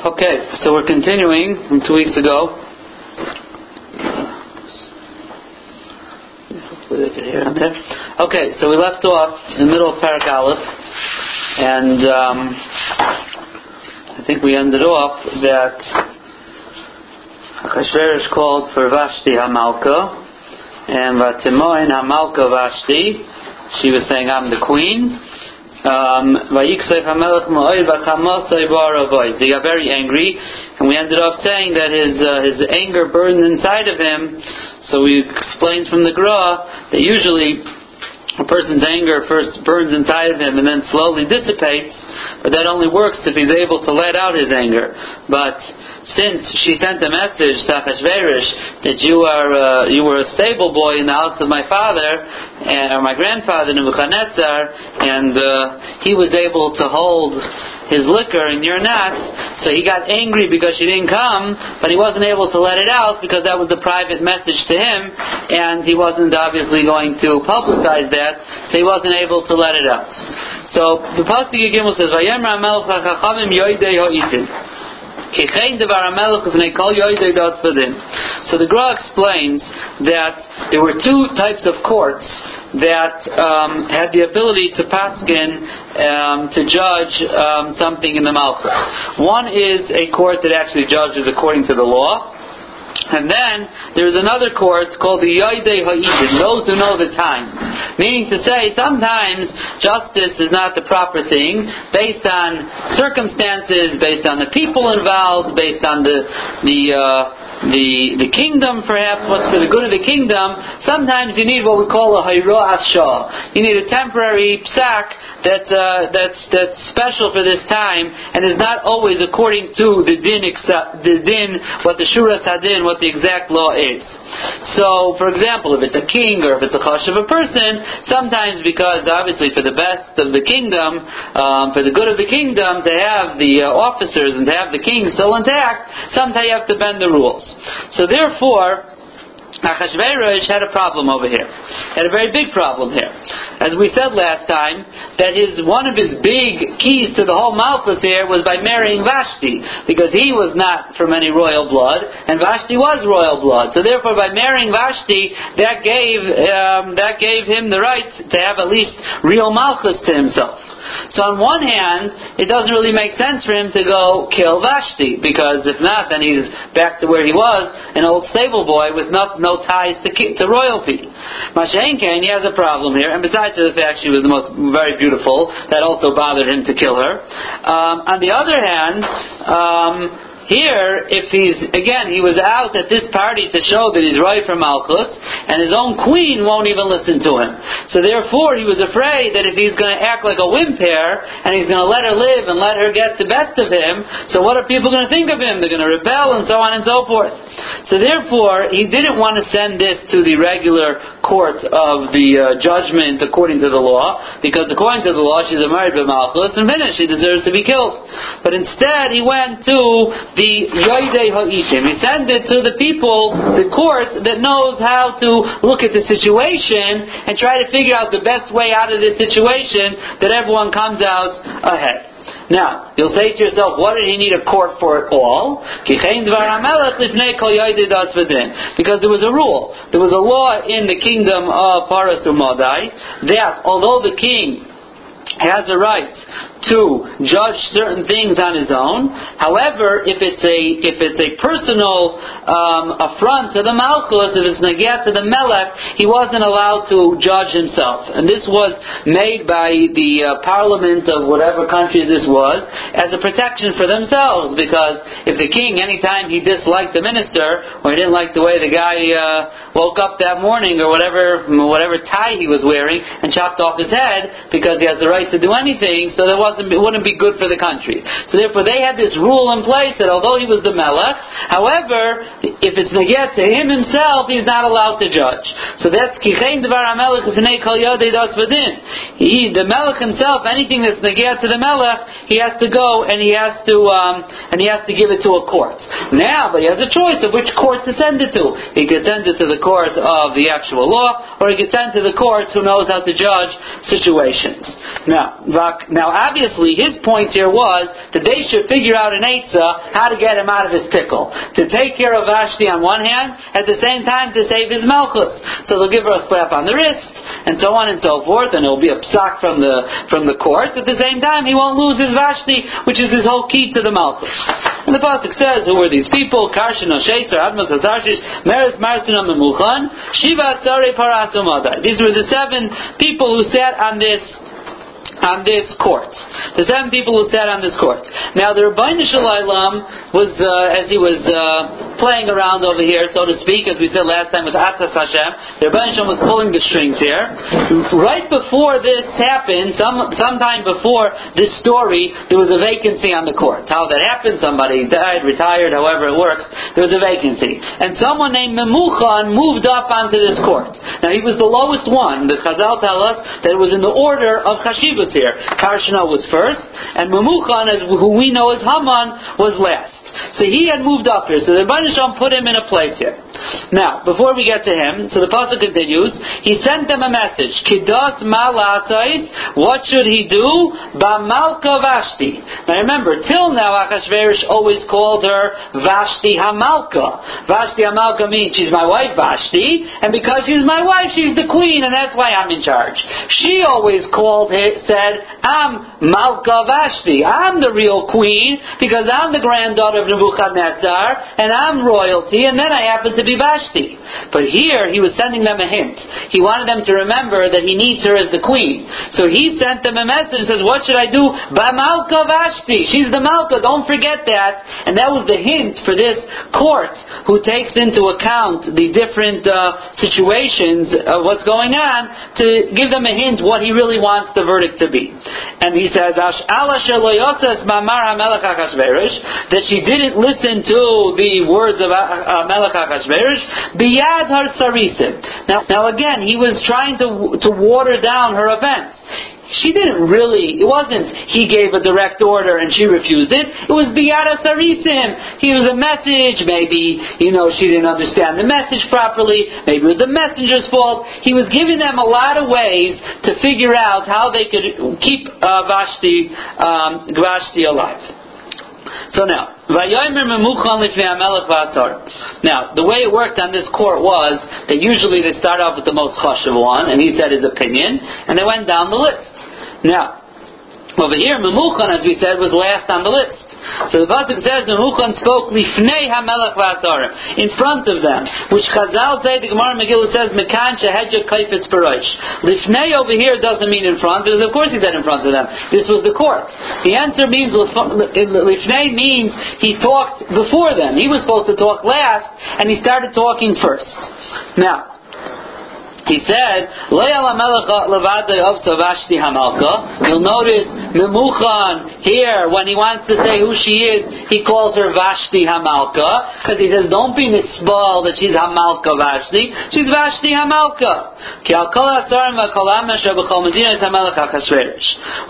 Okay, so we're continuing from two weeks ago. Okay, so we left off in the middle of Parak Aleph, and um, I think we ended off that Achashverosh called for Vashti Hamalka, and Vatimoin Hamalka Vashti. She was saying, I'm the queen. Um, he got very angry, and we ended up saying that his uh, his anger burned inside of him. So we explained from the Gra that usually a person's anger first burns inside of him and then slowly dissipates, but that only works if he's able to let out his anger. But since she sent a message to Achashverosh that you are uh, you were a stable boy in the house of my father and, or my grandfather Nebuchadnezzar, and uh, he was able to hold his liquor and you're not, so he got angry because she didn't come, but he wasn't able to let it out because that was the private message to him, and he wasn't obviously going to publicize that, so he wasn't able to let it out. So the pasuk Gimel says, "Vayemra Melech Chachamim Yoidei Ho'itim." So the Gra explains that there were two types of courts that um, had the ability to paskin um, to judge um, something in the Malchus. One is a court that actually judges according to the law, and then there's another court called the Yoidei Ha'idin, those who know the time. Meaning to say, sometimes justice is not the proper thing, based on circumstances, based on the people involved, based on the, the, uh, the, the kingdom, perhaps, what's for the good of the kingdom, sometimes you need what we call a hayro asha. You need a temporary psak that, uh, that's, that's special for this time and is not always according to the din, the din, what the shuras hadin, what the exact law is. So, for example, if it's a king or if it's a chosh of a person, sometimes because obviously for the best of the kingdom, um, for the good of the kingdom, to have the uh, officers and to have the king still intact, sometimes you have to bend the rules. So therefore, Achashverosh had a problem over here. Had a very big problem here. As we said last time, that his one of his big keys to the whole Malchus here was by marrying Vashti, because he was not from any royal blood, and Vashti was royal blood. So therefore, by marrying Vashti, that gave um, that gave him the right to have at least real Malchus to himself. So on one hand, it doesn't really make sense for him to go kill Vashti, because if not, then he's back to where he was, an old stable boy with no, no ties to, to royalty. Mashenken, he has a problem here, and besides the fact she was the most very beautiful, that also bothered him to kill her. Um, on the other hand, um, here, if he's, again, he was out at this party to show that he's right for Malchus, and his own queen won't even listen to him. So therefore, he was afraid that if he's going to act like a wimp here, and he's going to let her live and let her get the best of him, so what are people going to think of him? They're going to rebel and so on and so forth. So therefore, he didn't want to send this to the regular court of the uh, judgment according to the law, because according to the law, she's a married Malchus, and finished, she deserves to be killed. But instead, he went to the Yoidei Ha'itim. He sent it to the people, the court, that knows how to look at the situation and try to figure out the best way out of this situation that everyone comes out ahead. Now, you'll say to yourself, what did he need a court for at all? Because there was a rule. There was a law in the kingdom of Paras Umadai that although the king has a right to judge certain things on his own. However, if it's a if it's a personal um, affront to the Malchus, if it's nagat to the Melech, he wasn't allowed to judge himself. And this was made by the uh, parliament of whatever country this was as a protection for themselves. Because if the king, anytime he disliked the minister or he didn't like the way the guy uh, woke up that morning or whatever whatever tie he was wearing and chopped off his head because he has the right to do anything, so there wasn't it wouldn't be good for the country. So therefore, they had this rule in place that although he was the melech, however, if it's neget to him himself, he's not allowed to judge. So that's kichein devar hamelech kol yodei das v'din. He, the melech himself, anything that's neget to the melech, he has to go and he has to um, and he has to give it to a court. Now, but he has a choice of which court to send it to. He could send it to the court of the actual law, or he could send it to the court who knows how to judge situations. Now. Now, now obviously his point here was that they should figure out an Eitzah how to get him out of his pickle. To take care of Vashti on one hand, at the same time to save his Malchus. So they'll give her a slap on the wrist, and so on and so forth, and it will be a psak from the, from the court. At the same time, he won't lose his Vashti, which is his whole key to the Malchus. And the Pasuk says, who were these people? Karshin Oshetzer, Admas Hazashish, Meres Marsin Memuchan, Shiva Sare Parasumadar. These were the seven people who sat on this on this court. The seven people who sat on this court. Now, the Rabbi Shalom was, uh, as he was uh, playing around over here, so to speak, as we said last time with Atas Hashem, the Rabbi Shalom was pulling the strings here. Right before this happened, some sometime before this story, there was a vacancy on the court. How that happened? Somebody died, retired, however it works. There was a vacancy, and someone named Memuchan moved up onto this court. Now, he was the lowest one. The Chazal tell us that it was in the order of Chashivas here. Karshna was first, and Mamuchan, as, who we know as Haman, was last. So he had moved up here. So the Shalom put him in a place here. Now, before we get to him, so the pasuk continues. He sent them a message. Kidos malasais. What should he do? Bamalka Vashti. Now remember, till now Achashverosh always called her Vashti Hamalka. Vashti Hamalka means she's my wife Vashti, and because she's my wife, she's the queen, and that's why I'm in charge. She always called, it, said, I'm Malka Vashti. I'm the real queen because I'm the granddaughter of Nebuchadnezzar, and I'm royalty, and then I happen to be Vashti. But here, he was sending them a hint. He wanted them to remember that he needs her as the queen. So he sent them a message, says, what should I do? Bamalka Vashti. She's the Malka, don't forget that. And that was the hint for this court, who takes into account the different uh, situations of what's going on, to give them a hint what he really wants the verdict to be. And he says, that she didn't listen to the words of Melech HaKashverish, biyad har sarisim. Now, now again, he was trying to, to water down her offense she didn't really, it wasn't he gave a direct order and she refused it. It was Biara Sarisim. He was a message. Maybe, you know, she didn't understand the message properly. Maybe it was the messenger's fault. He was giving them a lot of ways to figure out how they could keep uh, Vashti, um, Vashti alive. So now, now, the way it worked on this court was that usually they start off with the most chashav one, and he said his opinion, and they went down the list. Now, over here, Memuchan, as we said, was last on the list. So the pasuk says Memuchan spoke lifnei hamelech v'asarim in front of them, which Chazal say the Gemara Megillah says mekan shehedja kaifetz barosh. Lifnei over here doesn't mean in front, because of course he said in front of them. This was the court. The answer means lifnei means he talked before them. He was supposed to talk last, and he started talking first. Now. He said, You'll notice Memuchan here, when he wants to say who she is, he calls her Vashti Hamalka, because he says, don't be misbal that she's Hamalka Vashti, she's Vashti Hamalka.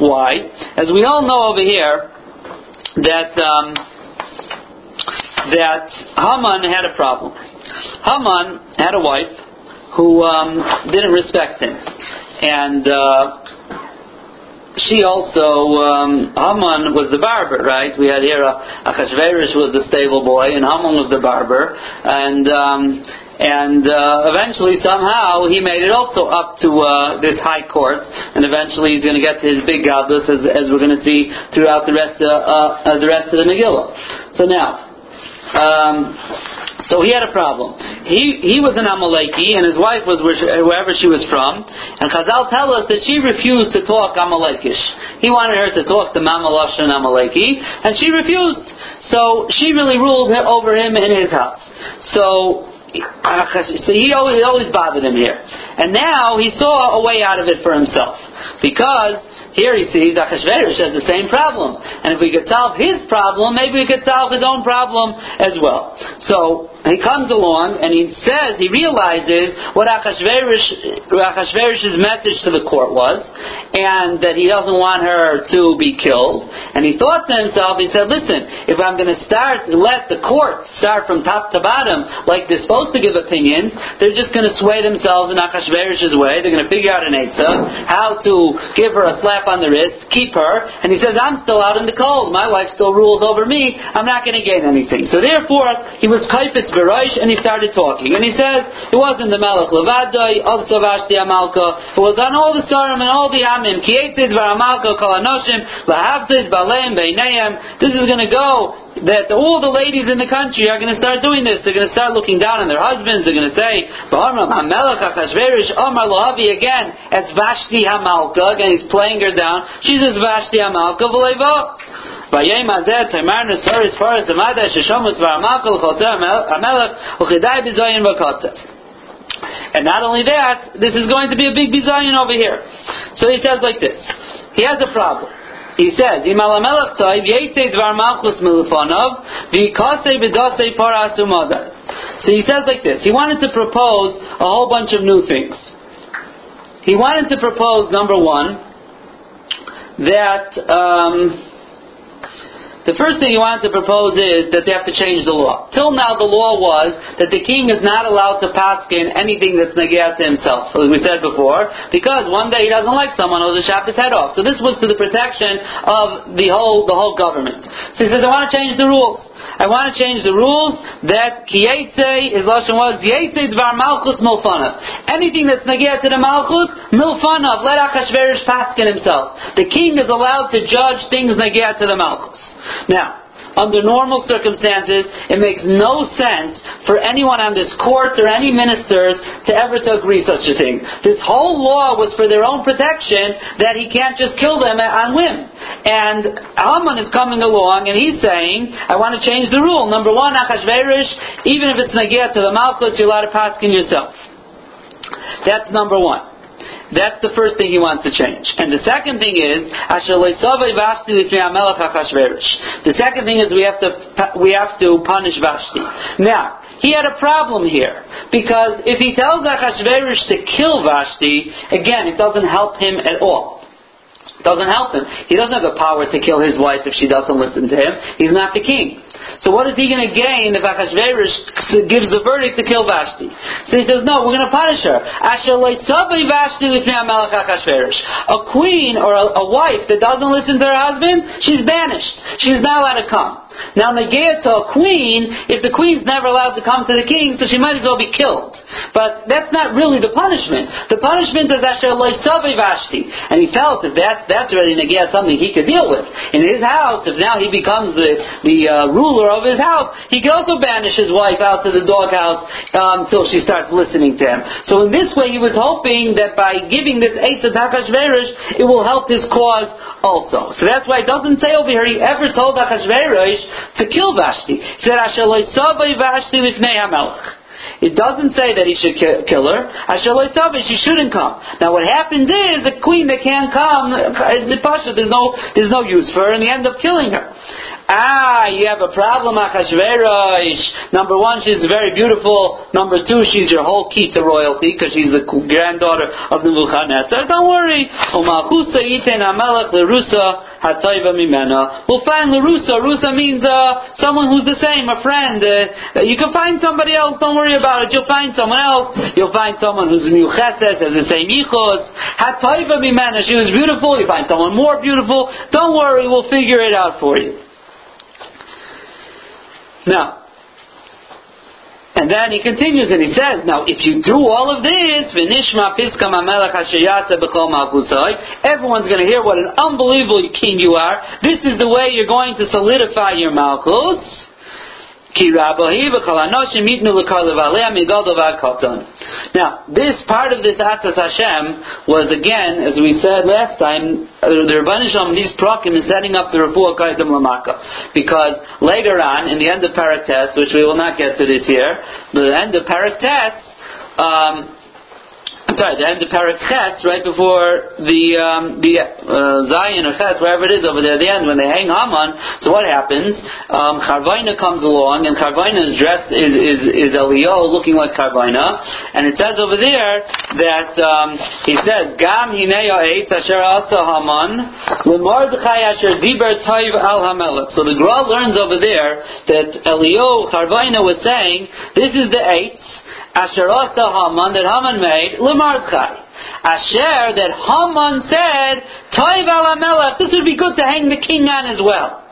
Why? As we all know over here, that, um, that Haman had a problem. Haman had a wife who um, didn't respect him. And uh, she also, um, Haman was the barber, right? We had here Achashverosh was the stable boy, and Haman was the barber. And um, and uh, eventually, somehow, he made it also up to uh, this high court, and eventually he's going to get to his big godless, as, as we're going to see throughout the rest of uh, uh, the rest of the Megillah. So now. Um, so he had a problem. He, he was an Amaleki, and his wife was wherever she was from. And Chazal tell us that she refused to talk Amalekish. He wanted her to talk to Mamalosh and Amaleki, and she refused. So she really ruled over him in his house. So uh, so he always, always bothered him here. And now he saw a way out of it for himself. Because here he sees Achashverosh has the same problem. And if we could solve his problem, maybe we could solve his own problem as well. So he comes along and he says, he realizes what Achashverosh, Achashverosh's message to the court was, and that he doesn't want her to be killed. And he thought to himself, he said, listen, if I'm going to start, let the court start from top to bottom, like they're supposed to give opinions, they're just going to sway themselves in Achashverosh's way. They're going to figure out an Eitzah, how to give her a slap on the wrist, keep her, and he says, I'm still out in the cold. My wife still rules over me. I'm not going to gain anything. So therefore, he was kaifetz bereish, and he started talking. And he says, it wasn't the Melech Levadai, of Savashti Amalka, it was on all the Sarim and all the Amim, Kietzid Varamalka, Kalanoshim, Lahavzid, Balem, Beinayim. This is going to go that all the ladies in the country are going to start doing this. They're going to start looking down on their husbands. They're going to say, again, it's Vashti Hamalka. Again, he's playing her down. She says Vashti Hamalka, V'leiva. Vayem Azet, Tamar Nesaris Faras Amada, Sheshomus Varamalka, L'chotzeh Amelech, Uchidai Bizayin V'kotzev. And not only that, this is going to be a big bizayin over here. So he says like this. He has a problem. He says, "Im alamelech toiv yetzei dvar malchus milufonov v'ikasei b'dasei paras umadar." So he says like this. He wanted to propose a whole bunch of new things. He wanted to propose number one that. Um, the first thing he wanted to propose is that they have to change the law. Till now, the law was that the king is not allowed to paskin anything that's negiyat to himself, as we said before, because one day he doesn't like someone who's a chop his head off. So this was to the protection of the whole the whole government. So he says, I want to change the rules. I want to change the rules that kiyetze, his lashon was yetze dvar malchus milfanav. Anything that's negiyat to the malchus, milfanav, let Achashverosh paskin himself. The king is allowed to judge things negiyat to the malchus. Now, under normal circumstances, it makes no sense for anyone on this court or any ministers to ever to agree such a thing. This whole law was for their own protection that he can't just kill them on whim. And Haman is coming along and he's saying, I want to change the rule. Number one, Achashverosh, even if it's Nagia to the Malchus, you're allowed to pass in yourself. That's number one. That's the first thing he wants to change. And the second thing is, the second thing is we have to we have to punish Vashti. Now, he had a problem here because if he tells Achashverosh to kill Vashti, again, it doesn't help him at all. It doesn't help him. He doesn't have the power to kill his wife if she doesn't listen to him. He's not the king. So what is he going to gain if Achashverosh gives the verdict to kill Vashti? So he says, no, we're going to punish her. Asher leitzavi Vashti Melech Achashverosh. A queen or a, a wife that doesn't listen to her husband, she's banished. She's not allowed to come. Now, negayah to a queen, if the queen's never allowed to come to the king, so she might as well be killed. But that's not really the punishment. The punishment is Asher Loisavi Vashti. And he felt that that's, that's already negayah something he could deal with. In his house, if now he becomes the, the uh, ruler of his house, he could also banish his wife out to the doghouse um, until she starts listening to him. So in this way, he was hoping that by giving this eight to Achashverosh, it will help his cause also. So that's why it doesn't say over here he ever told Achashverosh to kill Vashti. He said, Vashti. It doesn't say that he should kill her. I shall she shouldn't come. Now what happens is the queen that can't come, uh, there's no, there's no use for her and they end up killing her. Ah, you have a problem, Achashverosh. Number one, she's very beautiful. Number two, she's your whole key to royalty because she's the granddaughter of the Nebuchadnezzar. Don't worry. We'll find Larusa. Rusa means uh, someone who's the same, a friend. Uh, you can find somebody else. Don't worry about it. You'll find someone else. You'll find someone who's Mucheses, has the same yichos. Hatayva mimena. She was beautiful. You find someone more beautiful. Don't worry. We'll figure it out for you. Now, and then he continues and he says, now if you do all of this, everyone's going to hear what an unbelievable king you are. This is the way you're going to solidify your malchus. Now, this part of this Atzas Hashem was again, as we said last time, the Rabbanisham, these prakim is setting up the Refuah Kaidim Lamaka. Because later on, in the end of Parak which we will not get to this year, the end of Parak um, I'm sorry, the end of Parak Ches, right before the um, the uh, Zion or Ches, wherever it is over there, at the end when they hang Haman. So what happens? Um, Charvaina comes along, and Charvaina is dressed is is, is Elio looking like Charvaina, and it says over there that um, he says Gam Hinei Eitz Asher Asa Haman Lemordechai Asher Diber Toiv Al Hamelech. So the Gra learns over there that Elio Charvaina was saying this is the eights Asher Asa Haman that Haman made Lemardchai. Asher that Haman said, Toiv al this would be good to hang the king on as well.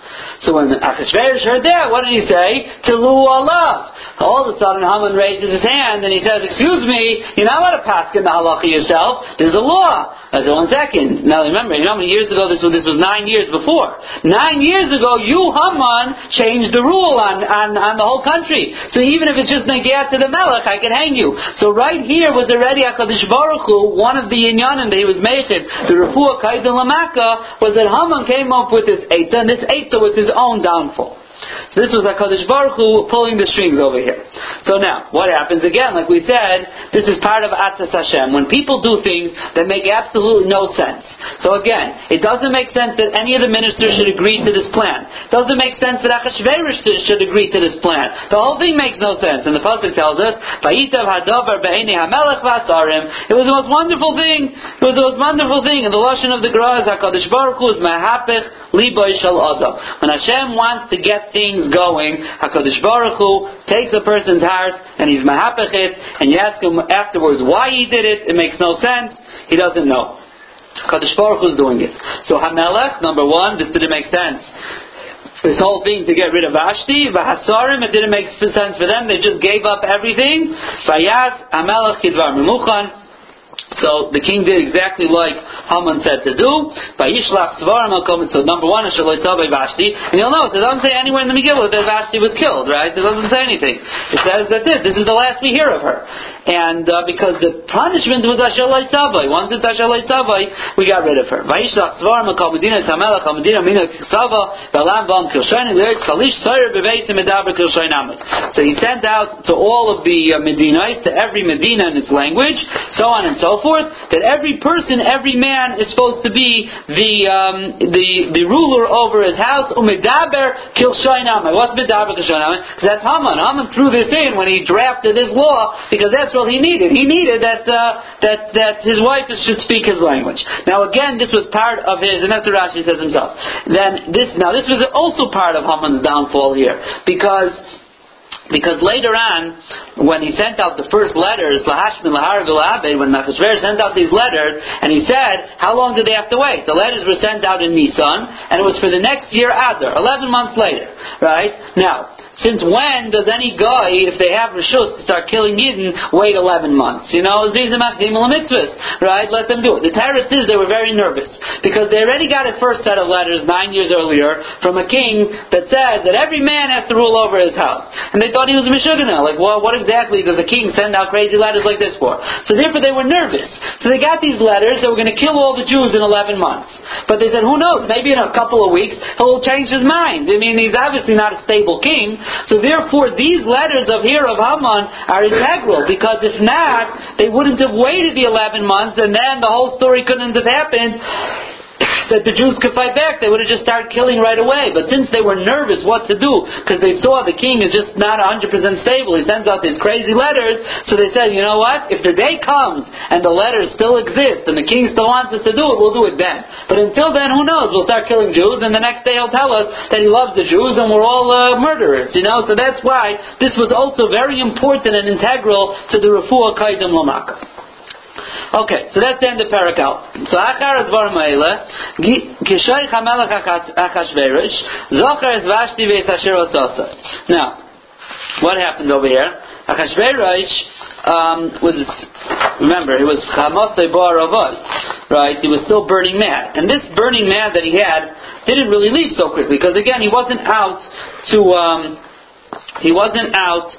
So when Achashverosh heard that, what did he say? Tilu Allah. All of a sudden, Haman raises his hand and he says, "Excuse me, you're not allowed to pass in the halacha yourself. There's a law." I said, "One second. Now remember, you know how many years ago this was? This was nine years before. Nine years ago, you Haman changed the rule on on, on the whole country. So even if it's just negat to the melech, I can hang you. So right here was already Hakadosh Baruch Hu. One of the inyanim that he was making, the refuah kaidin lamaka, was that Haman came up with this eitzah, and this was his own downfall. This was HaKadosh Baruch Hu pulling the strings over here. So now, what happens again? Like we said, this is part of Atzas Hashem. When people do things that make absolutely no sense. So again, it doesn't make sense that any of the ministers should agree to this plan. It doesn't make sense that Achashverosh should agree to this plan. The whole thing makes no sense. And the Pasuk tells us. It was the most wonderful thing. It was the most wonderful thing. And the Lashon of the Gra is HaKadosh Baruch Hu is Mahapech Liboy Shal Adam. When Hashem wants to get things going, HaKadosh Baruch Hu takes a person's heart and he's mahapechit, and you ask him afterwards why he did it, it makes no sense, he doesn't know. Kadosh Baruch Hu is doing it. So Hamelech, number one, this didn't make sense. This whole thing to get rid of Vashti, Vahasarim, it didn't make sense for them. They just gave up everything. Vayat Hamelech Kidvar Memuchan. So the king did exactly like Haman said to do. So number one, Vashti. And you'll notice it doesn't say anywhere in the Megillah that Vashti was killed, right? It doesn't say anything. It says that this. This is the last we hear of her. And uh, because the punishment was Ashalai. Once it's Ashalai we got rid of her. So he sent out to all of the uh, Medinites, to every Medina in its language, so on and so forth forth, that every person, every man is supposed to be the um, the the ruler over his house. Umedaber kilshainamai. What's medaber kilshainamai? Because that's Haman. Haman threw this in when he drafted his law because that's what he needed. He needed that uh, that that his wife should speak his language. Now again, this was part of his, and that's what Rashi says himself. Then this now this was also part of Haman's downfall here because because later on, when he sent out the first letters, Lahashmin Lahar Abed, when Nachashver sent out these letters, and he said, how long did they have to wait? The letters were sent out in Nisan, and it was for the next year Adar, 11 months later. Right? Now, since when does any guy, if they have rishus to start killing Yidden, wait 11 months? You know, right? Let them do it. The Teretz is they were very nervous because they already got a first set of letters nine years earlier from a king that said that every man has to rule over his house. And they thought he was a Meshugana. Like, well, what exactly does the king send out crazy letters like this for? So therefore they were nervous. So they got these letters that were going to kill all the Jews in 11 months. But they said, who knows, maybe in a couple of weeks he'll change his mind. I mean, he's obviously not a stable king. So therefore, these letters of here of Haman are integral because if not, they wouldn't have waited the 11 months and then the whole story couldn't have happened that the Jews could fight back, they would have just started killing right away. But since they were nervous what to do, because they saw the king is just not 100% stable, he sends out these crazy letters, so they said, you know what? If the day comes and the letters still exist and the king still wants us to do it, we'll do it then. But until then, who knows? We'll start killing Jews, and the next day he'll tell us that he loves the Jews and we're all uh, murderers, you know? So that's why this was also very important and integral to the Refuah Kaidim Lamaka. Okay, so that's the end of the Parakal. So Achar Advar Meile, Kishoy Chamelech Achashverosh, Zocher Es Vashti Veis Asher. Now, what happened over here? Achashverosh um, was, remember, he was Chamosei Bar right? He was still burning mad. And this burning mad that he had didn't really leave so quickly, because again, he wasn't out to, um, he wasn't out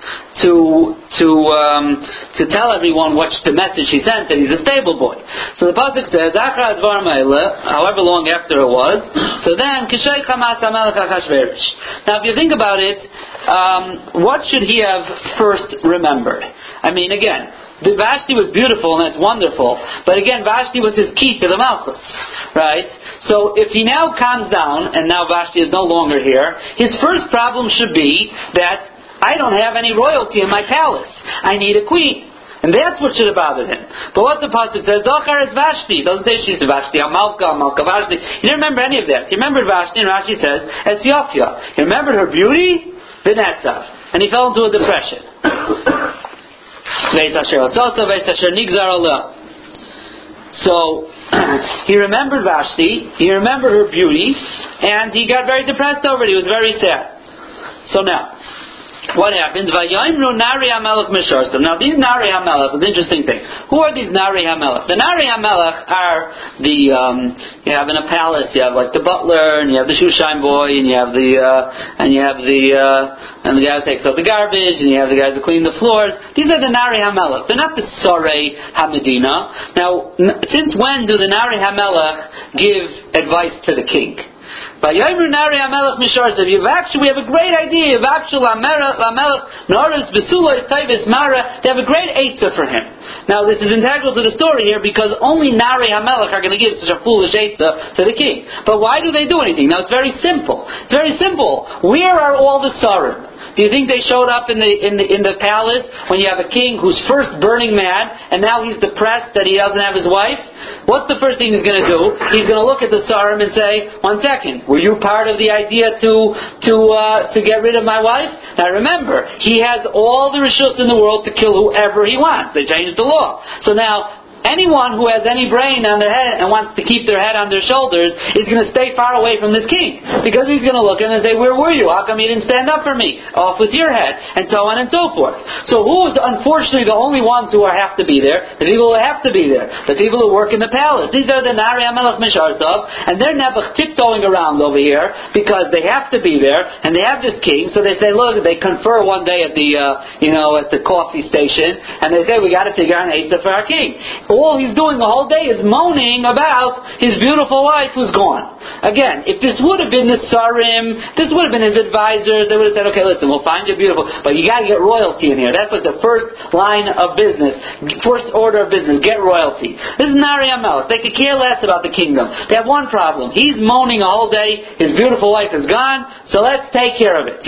to to um, to tell everyone what's the message he sent that he's a stable boy. So the pasuk says, however long after it was. So then, Now, if you think about it, um, what should he have first remembered? I mean, again, Vashti was beautiful and that's wonderful, but again, Vashti was his key to the Malchus, right? So if he now calms down and now Vashti is no longer here, his first problem should be that I don't have any royalty in my palace. I need a queen. And that's what should have bothered him. But what the pasuk says, Zochar is Vashti. It doesn't say she's Vashti, Amalka, Amalka, Vashti. He didn't remember any of that. He remembered Vashti, and Rashi says, Ethiopia. You remembered her beauty? Vinetzav. And he fell into a depression. So he remembered Vashti, he remembered her beauty, and he got very depressed over it. He was very sad. So now, what happens? Nari. Now these Nari Hamelech is an interesting thing. Who are these Nari Hamelech? The Nari Hamelech are the um, you have in a palace. You have like the butler, and you have the Shushan boy, and you have the uh, and you have the uh, and the guy who takes out the garbage, and you have the guys who clean the floors. These are the Nari Hamelech. They're not the Sorei Hamedina. Now, since when do the Nari Hamelech give advice to the king? By Yomer Nari Amelech Misharzav, you've actually, we have a great idea. You've actually, Amelech Naris Besula is Taivis Mara. They have a great Eitzah for him. Now, this is integral to the story here because only Nari Hamelech are going to give such a foolish Eitzah to the king. But why do they do anything? Now, it's very simple. It's very simple. Where are all the Sarim? Do you think they showed up in the, in the, in the palace when you have a king who's first burning mad and now he's depressed that he doesn't have his wife? What's the first thing he's going to do? He's going to look at the Sarim and say, one second, were you part of the idea to, to, uh, to get rid of my wife? Now remember, he has all the rishus in the world to kill whoever he wants. They changed the law. So now, anyone who has any brain on their head and wants to keep their head on their shoulders is going to stay far away from this king. Because he's going to look at him and say, Where were you? How come you didn't stand up for me? Off with your head. And so on and so forth. So who is unfortunately the only ones who are, have to be there? The people who have to be there. The people who work in the palace. These are the Nari Amelech Misharzov, and they're never tiptoeing around over here because they have to be there, and they have this king, so they say, look, they confer one day at the, uh, you know, at the coffee station, and they say, we got to figure out an Eitzah for our king all he's doing the whole day is moaning about his beautiful wife who's gone. Again, if this would have been the Sarim, this would have been his advisors, they would have said, okay, listen, we'll find you beautiful, but you gotta get royalty in here. That's like the first line of business, first order of business, get royalty. This is Nari Amelis. They could care less about the kingdom. They have one problem. He's moaning a whole day, his beautiful wife is gone, so let's take care of it.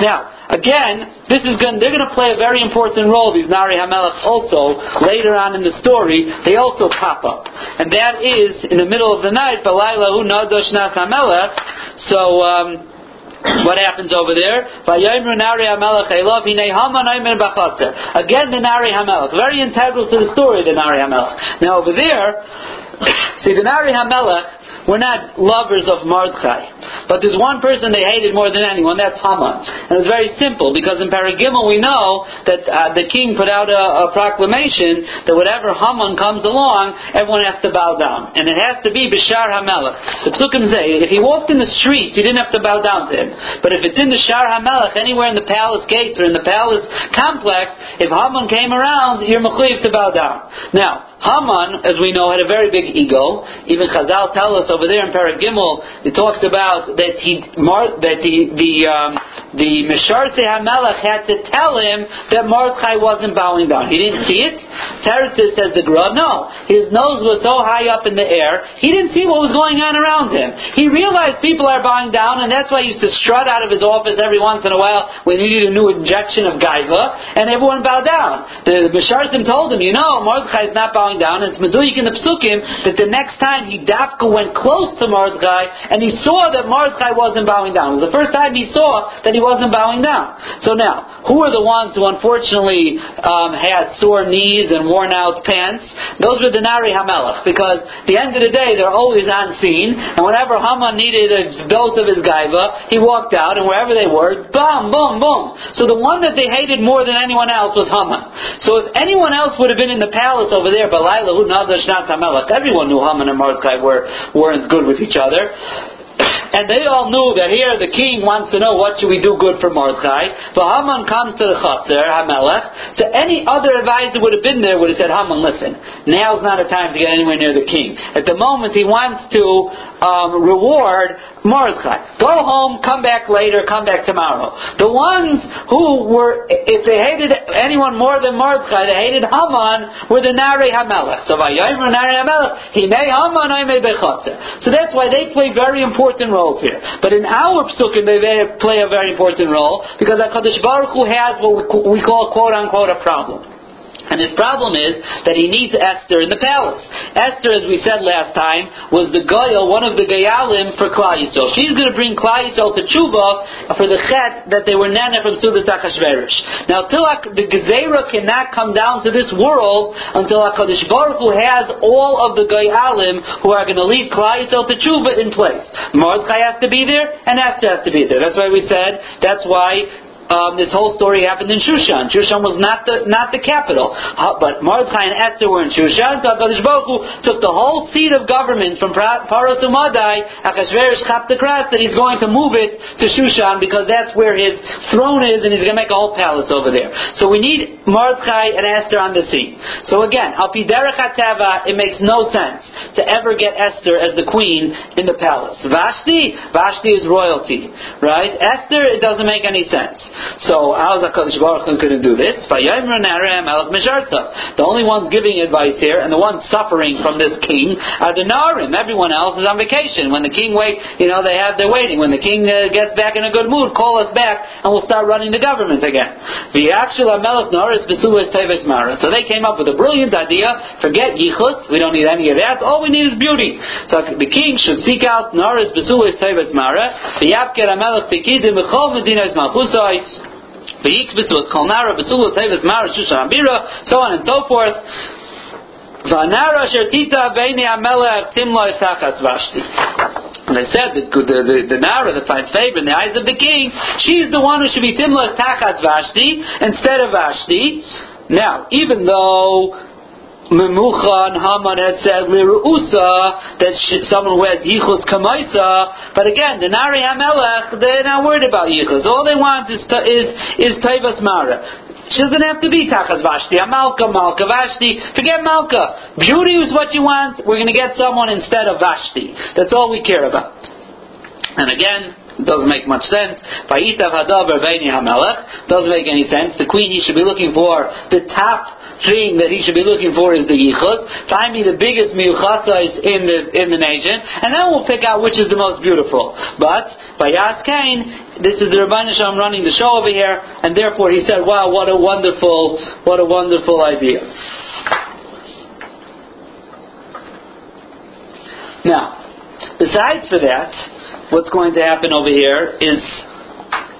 Now, Again, this is going, they're going to play a very important role, these Nari Hamelech also, later on in the story, they also pop up. And that is, in the middle of the night, Balayla Hu Nadosh so, um, what happens over there? Again, the Nari Hamelech. Very integral to the story, the Nari Hamelech. Now over there, see, the Nari Hamelech we're not lovers of Mordechai. But there's one person they hated more than anyone, that's Haman. And it's very simple, because in Paragimel we know that uh, the king put out a, a, proclamation that whatever Haman comes along, everyone has to bow down. And it has to be Bishar HaMelech. The Psukim say, if he walked in the streets, he didn't have to bow down to him. But if it's in the Shar HaMelech, anywhere in the palace gates or in the palace complex, if Haman came around, you're mechuyev to bow down. Now, Haman, as we know, had a very big ego. Even Chazal tell us over there in Paragimel, it talks about that he that the the um, the Hamelech had to tell him that Mordechai wasn't bowing down. He didn't see it. Teretzis says the Gra, no. His nose was so high up in the air, he didn't see what was going on around him. He realized people are bowing down, and that's why he used to strut out of his office every once in a while when he needed a new injection of Gaiva, and everyone bowed down. The, Misharsim told him, you know, Mordechai is not bowing down. And it's Meduyik in the Psukim that the next time he Dafka went close to Mordechai and he saw that Mordechai wasn't bowing down. It was the first time he saw that he wasn't bowing down. So now, who are the ones who unfortunately um, had sore knees and worn out pants? Those were the Nari Hamelech because at the end of the day they're always on scene and whenever Haman needed a dose of his gaiva, he walked out and wherever they were, boom, boom, boom. So the one that they hated more than anyone else was Haman. So if anyone else would have been in the palace over there, Balila Everyone knew Haman and Mordechai were, weren't good with each other. And they all knew that here the king wants to know what should we do good for Mordechai. So Haman comes to the Chatzar, Hamelech. So any other advisor would have been there would have said, Haman, listen, now's not a time to get anywhere near the king. At the moment he wants to um, reward Mordechai. Go home, come back later, come back tomorrow. The ones who were, if they hated anyone more than Mordechai, they hated Haman, were the Nari Hamelech. So Vayomer Nari Hamelech, he may Haman, I may be Chotzer. So that's why they play very important roles here. But in our psukim, they play a very important role because HaKadosh Baruch Hu has what we call quote unquote a problem. And his problem is that he needs Esther in the palace. Esther, as we said last time, was the Goyal, one of the Gayalim for Klal Yisrael. She's going to bring Klal Yisrael to Tshuva for the Chet that they were Nana from Sudas Achashverosh. Now, till the Gezerah cannot come down to this world until HaKadosh Baruch Hu has all of the Gayalim who are going to lead Klal Yisrael to Tshuva in place. Mordechai has to be there, and Esther has to be there. That's why we said, that's why um, this whole story happened in Shushan. Shushan was not the not the capital, uh, but Mordechai and Esther were in Shushan. So Hakadosh Baruch Hu took the whole seat of government from Paros Umadai, Achashverosh Chaptakrat, that he's going to move it to Shushan because that's where his throne is, and he's going to make a whole palace over there. So we need Mordechai and Esther on the scene. So again, it makes no sense to ever get Esther as the queen in the palace. Vashti, Vashti is royalty, right? Esther, it doesn't make any sense. So how is HaKadosh Baruch Hu going to do this? The only ones giving advice here and the ones suffering from this king are the Narim. Everyone else is on vacation. When the king waits, you know, they have, they're waiting. When the king uh, gets back in a good mood, call us back and we'll start running the government again. The actual So they came up with a brilliant idea. Forget Yichus. We don't need any of that. All we need is beauty. So the king should seek out Naris Besuas Teves Mara. The Yapker Pekidim. So on and so forth. V'anara Vashti. And I said that the, the, the Nara that finds favor in the eyes of the king, she's the one who should be Timlo Tachas Vashti instead of Vashti. Now, even though Memucha and Haman had said lirusa that someone has yichus kamaisa, but again the Nari Hamelech they're not worried about yichus. All they want is is is taivas mara. She doesn't have to be Tachas Vashti. Amalka, Malka, Malka, Vashti. Forget Malka. Beauty is what you want. We're going to get someone instead of Vashti. That's all we care about. And again, doesn't make much sense. Doesn't make any sense. The queen he should be looking for, the top thing that he should be looking for is the yichus. Find me the biggest miyuchasais in the in the nation, and then we'll pick out which is the most beautiful. But by Kain, this is the Rabban Shalom running the show over here, and therefore he said, "Wow, what a wonderful, what a wonderful idea." Now, besides for that, what's going to happen over here is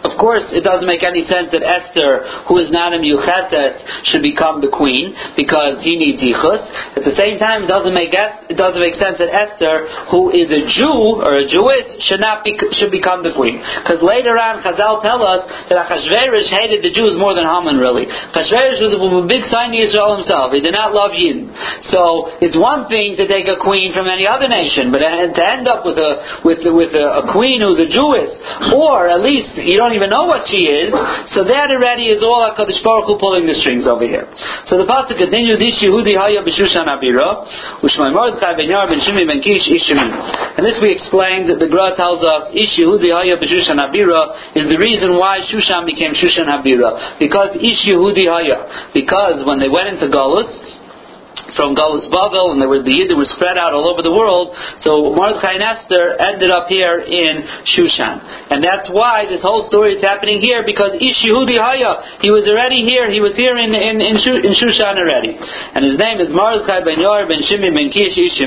of course, it doesn't make any sense that Esther, who is not a Yuchetes, should become the queen because he needs Yichus. At the same time, it doesn't make it doesn't make sense that Esther, who is a Jew or a Jewess, should not be, should become the queen. Because later on, Chazal tell us that Achashverosh hated the Jews more than Haman. Really, Achashverosh was a big sign to Israel himself. He did not love Yidden. So it's one thing to take a queen from any other nation, but to end up with a with with a, a queen who's a Jewess, or at least you don't don't even know what she is, so that already is all HaKadosh Baruch Hu pulling the strings over here. So the pasuk continues, Ish Yehudi Haya B'Shushan Abira, Ushmai Mordechai Ben Yar Ben Shimi Ben Kish Ish And this we explained, that the Gra tells us, Ish Yehudi Haya B'Shushan Abira is the reason why Shushan became Shushan Abira. Because Ish Yehudi Haya. Because when they went into Galus, from Galus Bavel, and there were, the Yidden were spread out all over the world. So Mordechai and Esther ended up here in Shushan, and that's why this whole story is happening here because Ish Haya, he was already here. He was here in in, in, in Shushan already, and his name is Mordechai ben Yor ben Shimi ben Kish Ish.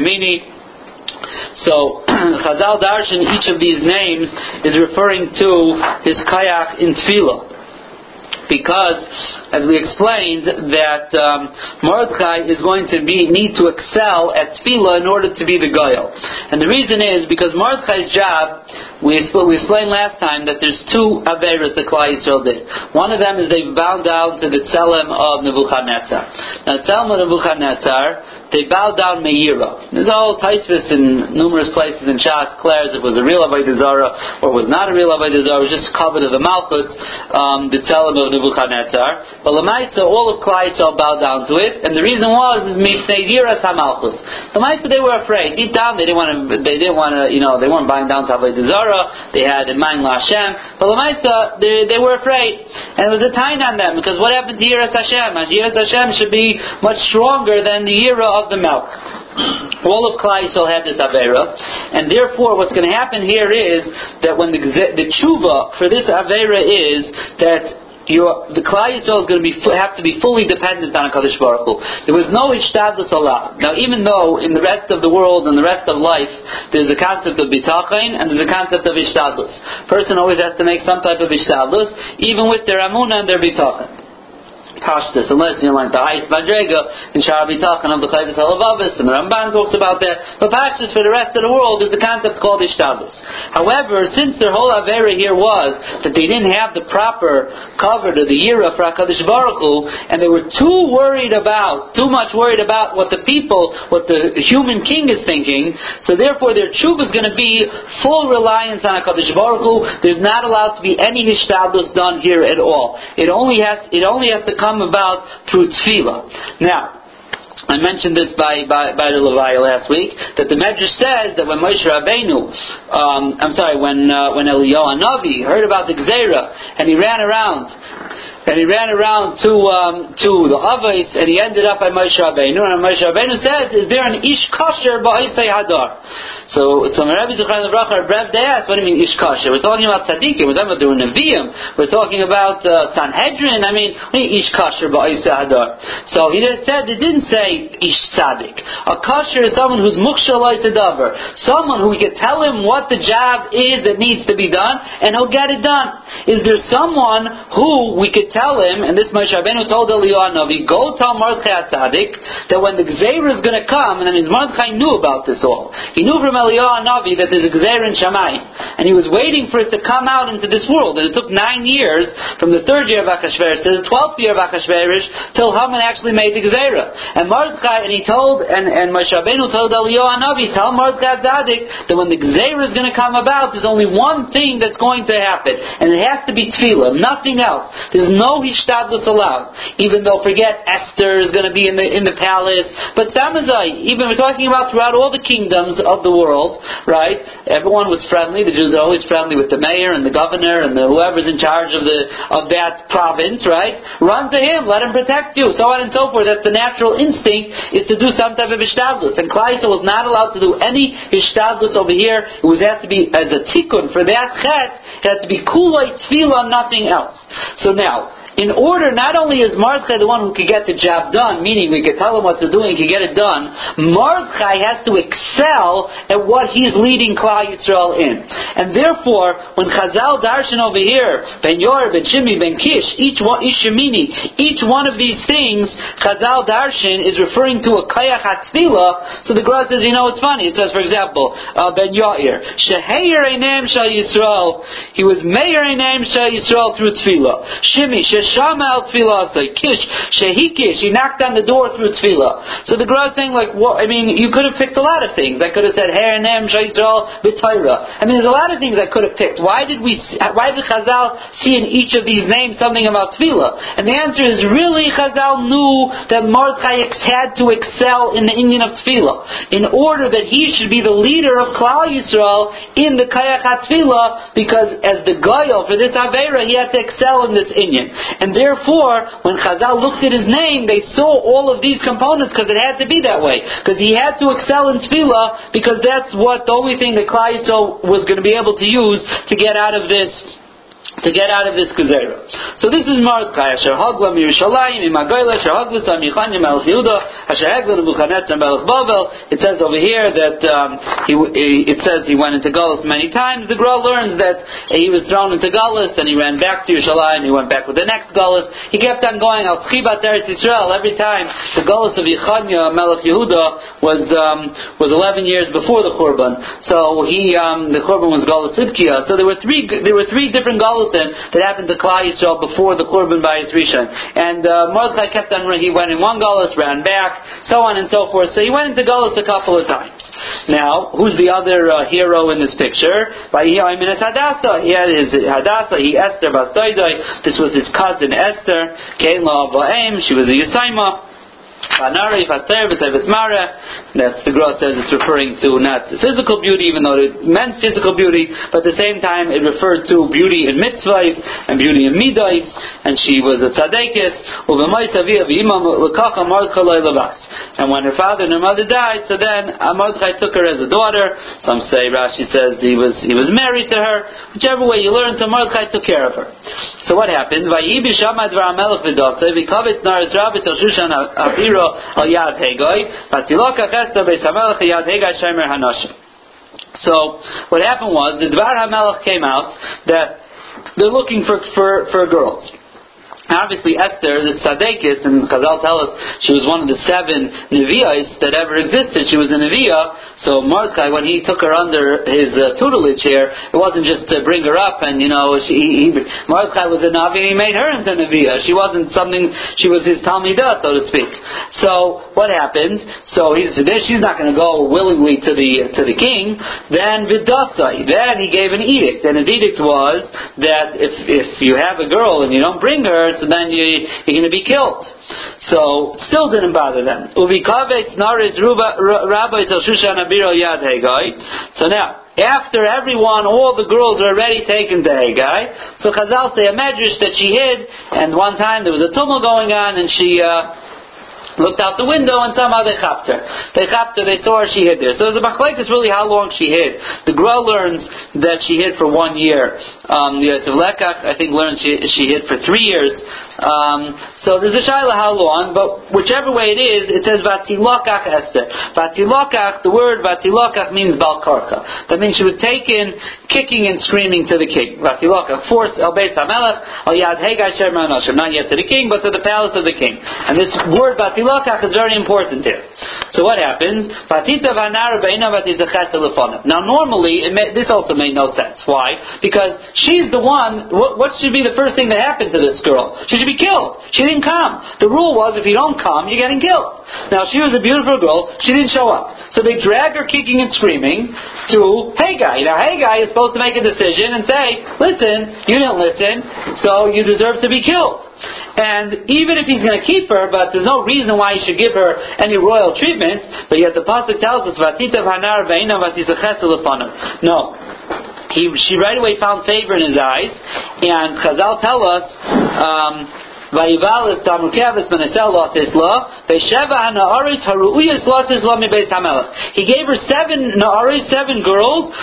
So Chazal Darshan, each of these names is referring to his kayak in Tefillah because, as we explained, that um, Mordechai is going to be need to excel at tefillah in order to be the goyal. And the reason is because Mordechai's job, we, we explained last time that there's two averas that Klal Yisrael did. One of them is they bowed down to the tzelem of Nebuchadnezzar. Now, the tzelem of Nebuchadnezzar they bowed down Meira. There's all Taisvis in numerous places in Shas declares it was a real Avodah Zarah or was not a real Avodah Zarah, it was just covered of the Malchus, um, the Tzelem of Nebuchadnezzar. But Lamaisa, all of Klai Yisrael bowed down to it, and the reason was is Mifnei Yiras HaMalchus. Lamaisa, they were afraid. Deep down, they didn't want to, they didn't want to, you know, they weren't buying down to Avodah Zarah, they had in mind Hashem, but Lamaisa, they, they were afraid. And it was a time on them, because what happened to Yiras Hashem? Yiras Hashem should be much stronger than the Yira of the milk. All of Yisrael had this Avera, and therefore what's going to happen here is that when the, the tshuva for this Avera is that the Klal Yisrael is going to be have to be fully dependent on a Kadosh Baruch Hu. There was no ishtadlus allowed. Now, even though in the rest of the world and the rest of life there's a concept of bitachin and there's a concept of ishtadlus. Person always has to make some type of ishtadlus, even with their amuna and their bitachin pashtus, unless you know, like the highest madrega in Shara B'tachan of the Chayvus Halavavis, and the Ramban talks about that. But pashtus for the rest of the world is the concept called Ishtadus. However, since their whole Avera here was that they didn't have the proper cover to the Yira for HaKadosh Baruch Hu, and they were too worried about, too much worried about what the people, what the human king is thinking, so therefore their tshuva is going to be full reliance on HaKadosh Baruch Hu. There's not allowed to be any Ishtadus done here at all. It only has, it only has to come come about through tefillah. Now, I mentioned this by, by, by the Levi last week, that the Medrash says that when Moshe Rabbeinu, um, I'm sorry, when, uh, when Eliyahu Navi heard about the Gzera, and he ran around, and he ran around to, um, to the Avos, and he ended up at Moshe Rabbeinu, and Moshe Rabbeinu says, is there an Ish Kosher Ba'isei Hadar? So, so Rabbi Zechariah Bracha, Rev, they asked, what do you mean Ish Kosher? We're talking about Tzaddikim, we're talking about the Nevi'im, we're talking about uh, Sanhedrin, I mean, Ish Kosher Ba'isei Hadar? So he just said, it didn't say Ish Tzaddik. A Kosher is someone who's Muksha Davar, someone who we can tell him what the job is that needs to be done, and he'll get it done. Is there someone who we could tell him, and this Moshe Rabbeinu told Eliyahu Navi, go tell Mordechai Tzaddik that when the Gzeir is going to come, and that means Mordechai knew about this all. He knew from Eliyahu Navi that there's a Gzeir in Shammai, and he was waiting for it to come out into this world, and it took nine years from the third year of Achashverosh to the twelfth year of Achashverosh till Haman actually made the Gzeira. And Mordechai, and he told, and, and Moshe Rabbeinu told Eliyahu Navi, tell Mordechai Tzaddik that when the Gzeir is going to come about, there's only one thing that's going to happen, and it has to be Tefillah, nothing else. There's no No hishtadlus allowed. Even though, forget, Esther is going to be in the, in the palace. But Samazai, even we're talking about throughout all the kingdoms of the world, right? Everyone was friendly. The Jews are always friendly with the mayor and the governor and the, whoever's in charge of the of that province, right? Run to him, let him protect you, so on and so forth. That's the natural instinct is to do some type of Hishtadlus. And Klaisa was not allowed to do any Hishtadlus over here. It was has to be as a tikkun for that chet, it had to be kulay tefillah, nothing else. So now, in order, not only is Mordechai the one who can get the job done, meaning we can tell him what to do and he can get it done, Mordechai has to excel at what he's leading Klal Yisrael in. And therefore, when Chazal Darshan over here, Ben Yair, Ben Shimi, Ben Kish, each one, Ish Yemini, each one of these things, Chazal Darshan is referring to a Kayach HaTefillah, so the Gra says, you know, it's funny. It says, for example, uh, Ben Yair, Sheheir Einem Shal Yisrael, he was Meir Einem Shal Yisrael through Tzvila. Shimi, Shama al tefillah Kish, shehikish, he knocked on the door through tefillah. So the Gra is saying like, what, I mean, you could have picked a lot of things. I could have said, Her nem shayisrael b'toira. I mean, there's a lot of things I could have picked. Why did we, why did Chazal see in each of these names something about tefillah? And the answer is really Chazal knew that Mordechai had to excel in the inyan of tefillah in order that he should be the leader of Klal Yisrael in the Kayach HaTefillah because as the Goyal for this Avera, he had to excel in this inyan. And therefore, when Chazal looked at his name, they saw all of these components because it had to be that way. Because he had to excel in tefillah because that's what the only thing that Klal was going to be able to use to get out of this to get out of this gezerah. So this is Mordechai, Asher Hagla Mirushalayim, Imagoyla, Asher Asher Melech Bavel. It says over here that um, he, it says he went into Gullus many times. The Gra learns that he was thrown into Gullus and he ran back to Yerushalayim, he went back with the next Gullus. He kept on going Al Eretz Yisrael every time. The Gullus of Yechanya Melech Yehuda was um, was 11 years before the Churban. So he um, the Churban was Gullus Ibkia. So there were three there were three different That happened to Klal Yisrael before the Churban by Rishon. And uh, Mordechai kept on, he went in one Gullus, ran back, so on and so forth. So he went into Gullus a couple of times. Now, who's the other uh, hero in this picture? He had his Hadassah, he Esther Bastoidoi. This was his cousin Esther, Kain She was a That's the Gra says it's referring to not physical beauty, even though it meant physical beauty, but at the same time it referred to beauty in mitzvahs and beauty in midas, and she was a tzadekis. And when her father and her mother died, so then Mordechai took her as a daughter. Some say Rashi says he was he was married to her. Whichever way you learn, so Mordechai took care of her. So what happened? Al yad hamelech yad shemer. So what happened was the Dvar HaMelech came out that they're looking for, for, for girls. Obviously, Esther, the tzadekis, and Chazal tell us she was one of the seven Nevi'os that ever existed. She was a Nevi'ah, so Mordechai, when he took her under his uh, tutelage here, it wasn't just to bring her up and, you know, she, he, Mordechai was a Navi he made her into a Nevi'ah. She wasn't something, she was his Talmidah, so to speak. So, what happened? So, he's, she's not going to go willingly to the, to the king. Then Vidasai, then he gave an edict, and his edict was that if, if you have a girl and you don't bring her, so then you, you're going to be killed. So, still didn't bother them. So now, after everyone, all the girls are already taken to Hegai, so Chazal say a medrash that she hid, and one time there was a tumult going on, and she, uh, looked out the window and somehow they chapped her. They chapped her, they saw her, she hid there. So the machlek is really how long she hid. The Gra learns that she hid for one year. Um, Yosef Lekach, I think, learns she, she hid for three years. Um, so there's a shaila how long, but whichever way it is, it says vatilokach Esther. Vatilokach, the word vatilokach means balkarka. That means she was taken kicking and screaming to the king. Vatilokach, forced el beis hamelech al yad hegai sher not yet to the king, but to the palace of the king. And this word vatilokach is very important here. So what happens? Vatita vanar Now normally, may, this also made no sense. Why? Because she's the one. What, what should be the first thing that happened to this girl? She should be killed. She didn't come. The rule was if you don't come, you're getting killed. Now she was a beautiful girl. She didn't show up. So they drag her kicking and screaming to Hegai. Now Hegai is supposed to make a decision and say, listen, you didn't listen, so you deserve to be killed. And even if he's going to keep her, but there's no reason why he should give her any royal treatment, but yet the Pasuk tells us, No. He, she right away found favor in his eyes, and Chazal tell us, um. He gave her seven Naaris, seven girls.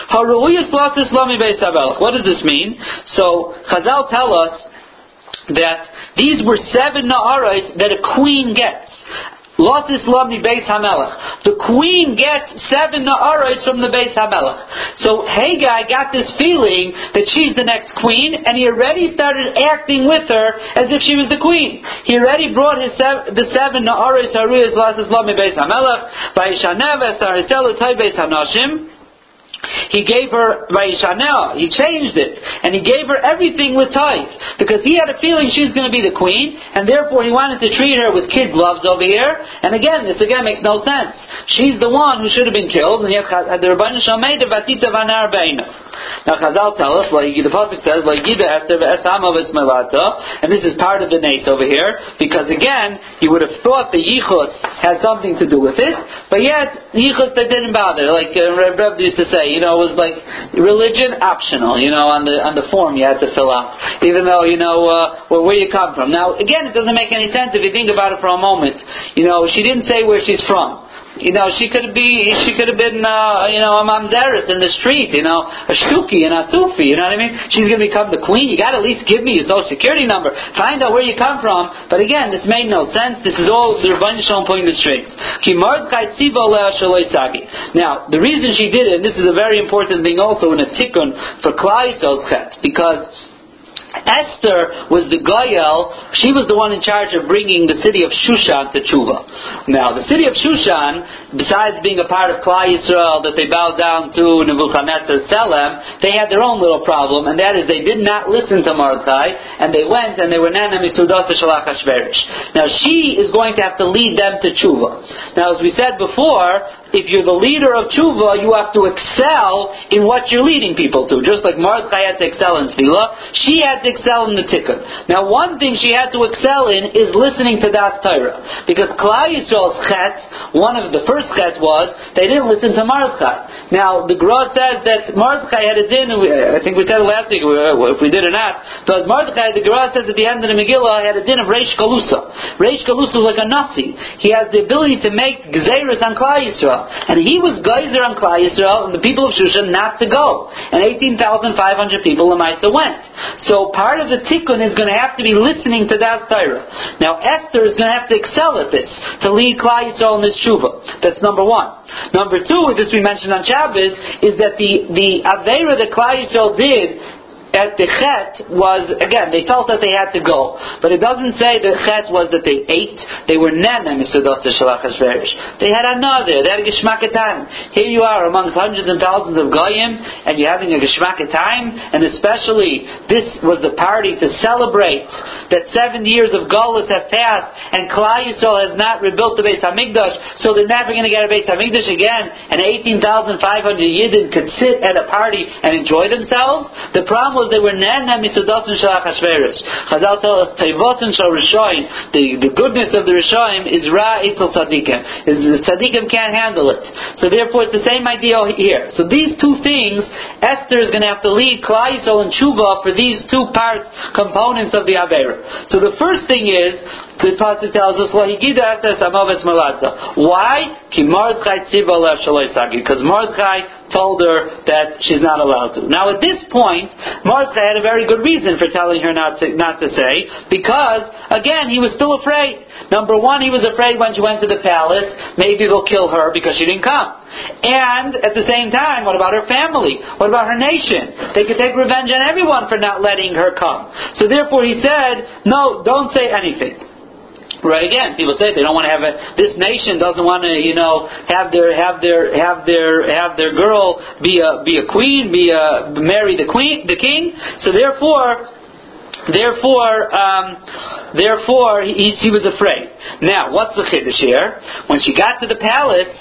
What does this mean? So Chazal tell us that these were seven Naaris that a queen gets. Lotis Lami Beis Hamelech. The queen gets seven Na'aros from the Beis Hamelech. So Hegai got this feeling that she's the next queen, and he already started acting with her as if she was the queen. He already brought his sev- the seven Na'aros Haruyas Lotis Lami Beis Hamelech, by Shaneves Ariselu Tai Beis Hanashim, he gave her Vayishanel. He changed it, and he gave her everything with tithe because he had a feeling she's going to be the queen, and therefore he wanted to treat her with kid gloves over here. And again, this again makes no sense. She's the one who should have been killed, and yet the Rabbanim Shalmei Vatita Vanar Now Chazal tell us, the pasuk says, and this is part of the nace over here because again, you would have thought the yichus had something to do with it, but yet yichus that didn't bother. Like uh, Reb used to say, you know, it was like religion optional. You know, on the on the form you had to fill out, even though you know uh, where you come from. Now, again, it doesn't make any sense if you think about it for a moment. You know, she didn't say where she's from you know, she could be, she could have been, uh, you know, a mamzeris in the street, you know, a shtuki and a sufi, you know what I mean? She's going to become the queen. You got to at least give me your social security number. Find out where you come from. But again, this made no sense. This is all the Rabban pulling the strings. Now, the reason she did it, and this is a very important thing also in a tikkun for Klai because Esther was the Goyel, she was the one in charge of bringing the city of Shushan to Tshuva. Now, the city of Shushan, besides being a part of Klal Yisrael that they bowed down to Nebuchadnezzar's Telem, they had their own little problem, and that is they did not listen to Mordechai, and they went and they were Nana Misudas Shalach. Now, she is going to have to lead them to Tshuva. Now, as we said before, if you're the leader of tshuva, you have to excel in what you're leading people to. Just like Mordechai had to excel in tefillah, she had to excel in the tikkun. Now, one thing she had to excel in is listening to Das Torah. Because Klal Yisrael's chet, one of the first chet was, they didn't listen to Mordechai. Now, the Gra says that Mordechai had a din, I think we said it last week, if we did or not, but Mordechai, the Gra says at the end of the Megillah, had a din of Reish Galusa. Reish Galusa was like a Nasi. He has the ability to make Gzeirus on Klal Yisrael. And he was geyser on Klal Yisrael and the people of Shushan not to go. And 18,500 people, Lamaisa went. So part of the tikkun is going to have to be listening to that Torah. Now Esther is going to have to excel at this, to lead Klal Yisrael in this tshuva. That's number one. Number two, this we mentioned on Shabbos, is that the, the Avera that Klal Yisrael did at the chet was again they felt that they had to go, but it doesn't say the chet was that they ate. They were nana shalach They had another. They had a geshmakatam. Here you are amongst hundreds and thousands of goyim, and you're having a geshmakatam, and especially this was the party to celebrate that seven years of Galus have passed, and Klal Yisrael has not rebuilt the Beit Hamikdash, so they're never going to get a Beit Hamikdash again, and 18,500 Yidden could sit at a party and enjoy themselves. The problem they were nana mitzadatim shel Achashverosh. Chazal tell us teivotim shel. The the goodness of the Rishoyim is ra etel tzadikim. The tzadikim can't handle it. So therefore, it's the same idea here. So these two things, Esther is going to have to lead Klal and Tshuva for these two parts, components of the Avera. So the first thing is the pasuk tells us, "Lahigida eses amaves maladza." Why? Because Mordechai told her that she's not allowed to. Now, at this point, Mordechai had a very good reason for telling her not to, not to say, because, again, he was still afraid. Number one, he was afraid when she went to the palace, maybe they'll kill her because she didn't come. And at the same time, what about her family? What about her nation? They could take revenge on everyone for not letting her come. So therefore, he said, no, don't say anything. Right again, people say they don't want to have a. This nation doesn't want to, you know, have their have their have their have their girl be a be a queen, be a marry the queen, the king. So therefore, therefore, um, therefore, he, he was afraid. Now, what's the chiddush here? When she got to the palace,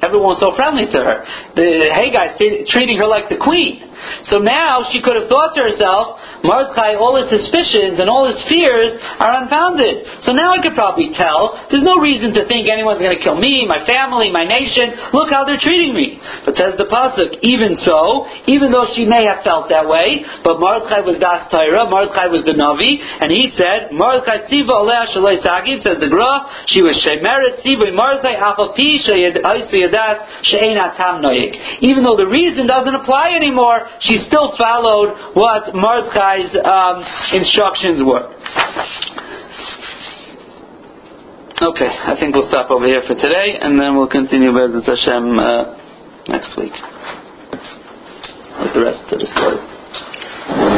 everyone was so friendly to her. The hey Hegai treating her like the queen. So now she could have thought to herself, Mordechai, all his suspicions and all his fears are unfounded. So now I could probably tell, there's no reason to think anyone's going to kill me, my family, my nation. Look how they're treating me. But says the Pasuk, even so, even though she may have felt that way, but Mordechai was Das Torah, Mordechai was the Navi, and he said, Mordechai tziva aleh shalei sagid, says the Gra, she was shemeret tziva Mordechai pi sheyadas she'ena tam noyik. Even though the reason doesn't apply anymore, she still followed what Mordechai's um, instructions were. Okay, I think we'll stop over here for today, and then we'll continue with Hashem uh, next week with the rest of the story.